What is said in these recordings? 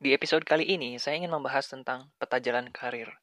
Di episode kali ini, saya ingin membahas tentang peta jalan karir.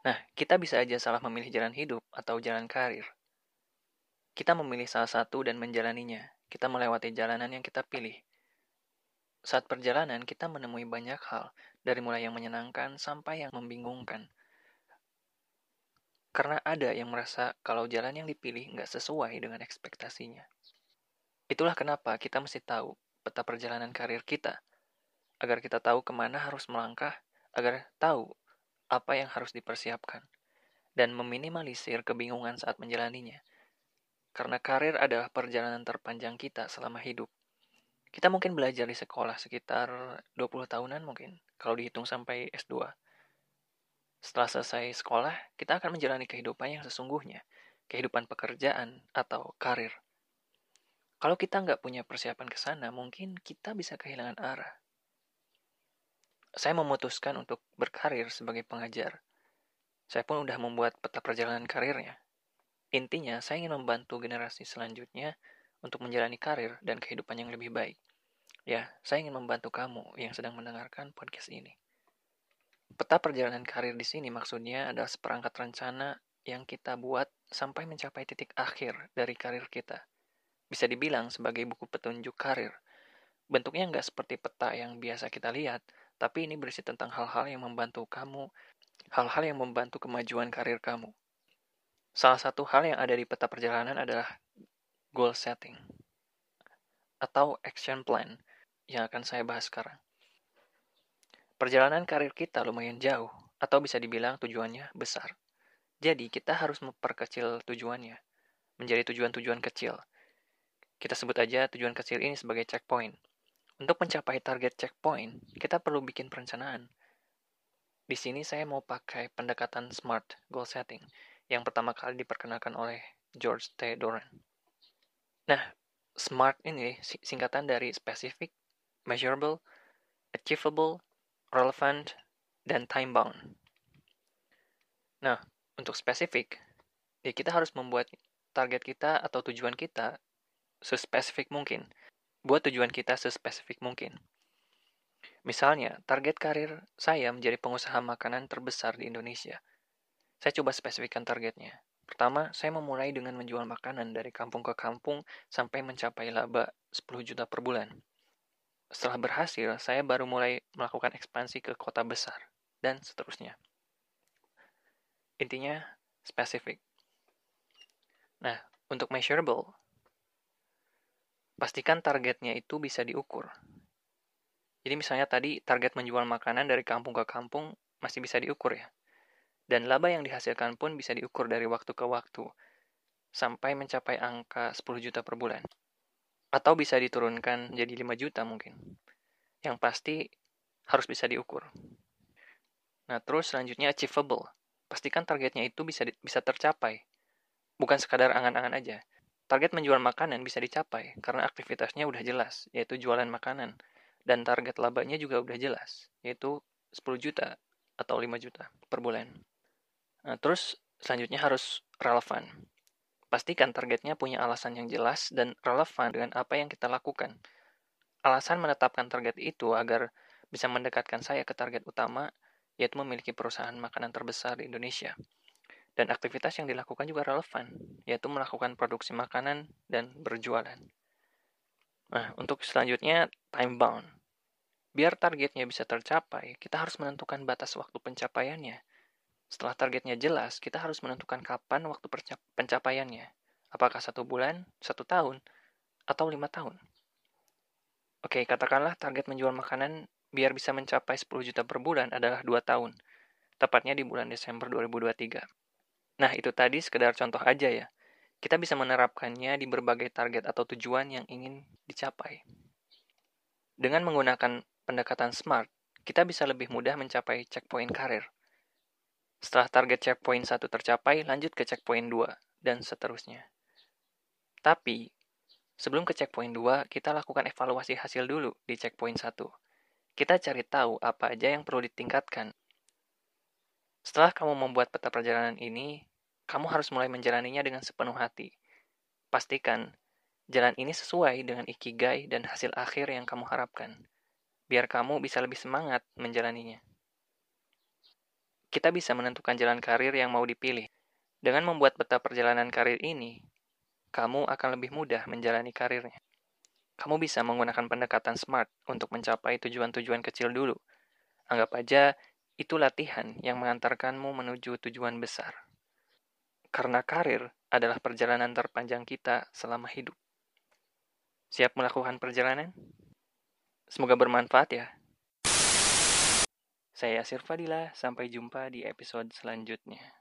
Nah, kita bisa aja salah memilih jalan hidup atau jalan karir. Kita memilih salah satu dan menjalaninya. Kita melewati jalanan yang kita pilih. Saat perjalanan, kita menemui banyak hal, dari mulai yang menyenangkan sampai yang membingungkan. Karena ada yang merasa kalau jalan yang dipilih nggak sesuai dengan ekspektasinya. Itulah kenapa kita mesti tahu peta perjalanan karir kita, agar kita tahu ke mana harus melangkah, agar tahu apa yang harus dipersiapkan, dan meminimalisir kebingungan saat menjalaninya. Karena karir adalah perjalanan terpanjang kita selama hidup. Kita mungkin belajar di sekolah sekitar 20 tahunan mungkin, kalau dihitung sampai S2. Setelah selesai sekolah, kita akan menjalani kehidupan yang sesungguhnya, kehidupan pekerjaan atau karir. Kalau kita nggak punya persiapan ke sana, mungkin kita bisa kehilangan arah saya memutuskan untuk berkarir sebagai pengajar. Saya pun udah membuat peta perjalanan karirnya. Intinya, saya ingin membantu generasi selanjutnya untuk menjalani karir dan kehidupan yang lebih baik. Ya, saya ingin membantu kamu yang sedang mendengarkan podcast ini. Peta perjalanan karir di sini maksudnya adalah seperangkat rencana yang kita buat sampai mencapai titik akhir dari karir kita. Bisa dibilang sebagai buku petunjuk karir. Bentuknya nggak seperti peta yang biasa kita lihat, tapi ini berisi tentang hal-hal yang membantu kamu, hal-hal yang membantu kemajuan karir kamu. Salah satu hal yang ada di peta perjalanan adalah goal setting atau action plan yang akan saya bahas sekarang. Perjalanan karir kita lumayan jauh atau bisa dibilang tujuannya besar. Jadi kita harus memperkecil tujuannya menjadi tujuan-tujuan kecil. Kita sebut aja tujuan kecil ini sebagai checkpoint. Untuk mencapai target checkpoint, kita perlu bikin perencanaan. Di sini saya mau pakai pendekatan SMART goal setting yang pertama kali diperkenalkan oleh George T. Doran. Nah, SMART ini singkatan dari specific, measurable, achievable, relevant, dan time bound. Nah, untuk spesifik, ya kita harus membuat target kita atau tujuan kita sespesifik mungkin buat tujuan kita sespesifik mungkin. Misalnya, target karir saya menjadi pengusaha makanan terbesar di Indonesia. Saya coba spesifikkan targetnya. Pertama, saya memulai dengan menjual makanan dari kampung ke kampung sampai mencapai laba 10 juta per bulan. Setelah berhasil, saya baru mulai melakukan ekspansi ke kota besar, dan seterusnya. Intinya, spesifik. Nah, untuk measurable, pastikan targetnya itu bisa diukur. Jadi misalnya tadi target menjual makanan dari kampung ke kampung masih bisa diukur ya. Dan laba yang dihasilkan pun bisa diukur dari waktu ke waktu sampai mencapai angka 10 juta per bulan. Atau bisa diturunkan jadi 5 juta mungkin. Yang pasti harus bisa diukur. Nah, terus selanjutnya achievable. Pastikan targetnya itu bisa bisa tercapai. Bukan sekadar angan-angan aja. Target menjual makanan bisa dicapai karena aktivitasnya udah jelas, yaitu jualan makanan. Dan target labanya juga udah jelas, yaitu 10 juta atau 5 juta per bulan. Nah, terus selanjutnya harus relevan. Pastikan targetnya punya alasan yang jelas dan relevan dengan apa yang kita lakukan. Alasan menetapkan target itu agar bisa mendekatkan saya ke target utama, yaitu memiliki perusahaan makanan terbesar di Indonesia. Dan aktivitas yang dilakukan juga relevan, yaitu melakukan produksi makanan dan berjualan. Nah, untuk selanjutnya, time bound. Biar targetnya bisa tercapai, kita harus menentukan batas waktu pencapaiannya. Setelah targetnya jelas, kita harus menentukan kapan waktu pencapaiannya. Apakah satu bulan, satu tahun, atau lima tahun. Oke, katakanlah target menjual makanan biar bisa mencapai 10 juta per bulan adalah dua tahun, tepatnya di bulan Desember 2023. Nah, itu tadi sekedar contoh aja ya. Kita bisa menerapkannya di berbagai target atau tujuan yang ingin dicapai. Dengan menggunakan pendekatan SMART, kita bisa lebih mudah mencapai checkpoint karir. Setelah target checkpoint 1 tercapai, lanjut ke checkpoint 2, dan seterusnya. Tapi, sebelum ke checkpoint 2, kita lakukan evaluasi hasil dulu di checkpoint 1. Kita cari tahu apa aja yang perlu ditingkatkan. Setelah kamu membuat peta perjalanan ini, kamu harus mulai menjalaninya dengan sepenuh hati. Pastikan jalan ini sesuai dengan ikigai dan hasil akhir yang kamu harapkan, biar kamu bisa lebih semangat menjalaninya. Kita bisa menentukan jalan karir yang mau dipilih. Dengan membuat peta perjalanan karir ini, kamu akan lebih mudah menjalani karirnya. Kamu bisa menggunakan pendekatan SMART untuk mencapai tujuan-tujuan kecil dulu. Anggap aja itu latihan yang mengantarkanmu menuju tujuan besar. Karena karir adalah perjalanan terpanjang kita selama hidup. Siap melakukan perjalanan? Semoga bermanfaat ya. Saya Yasir Fadila, sampai jumpa di episode selanjutnya.